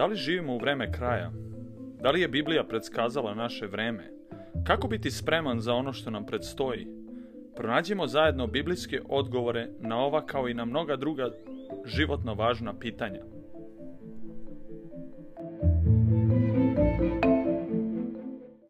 Da li živimo u vreme kraja? Da li je Biblija predskazala naše vreme? Kako biti spreman za ono što nam predstoji? Pronađimo zajedno biblijske odgovore na ova kao i na mnoga druga životno važna pitanja.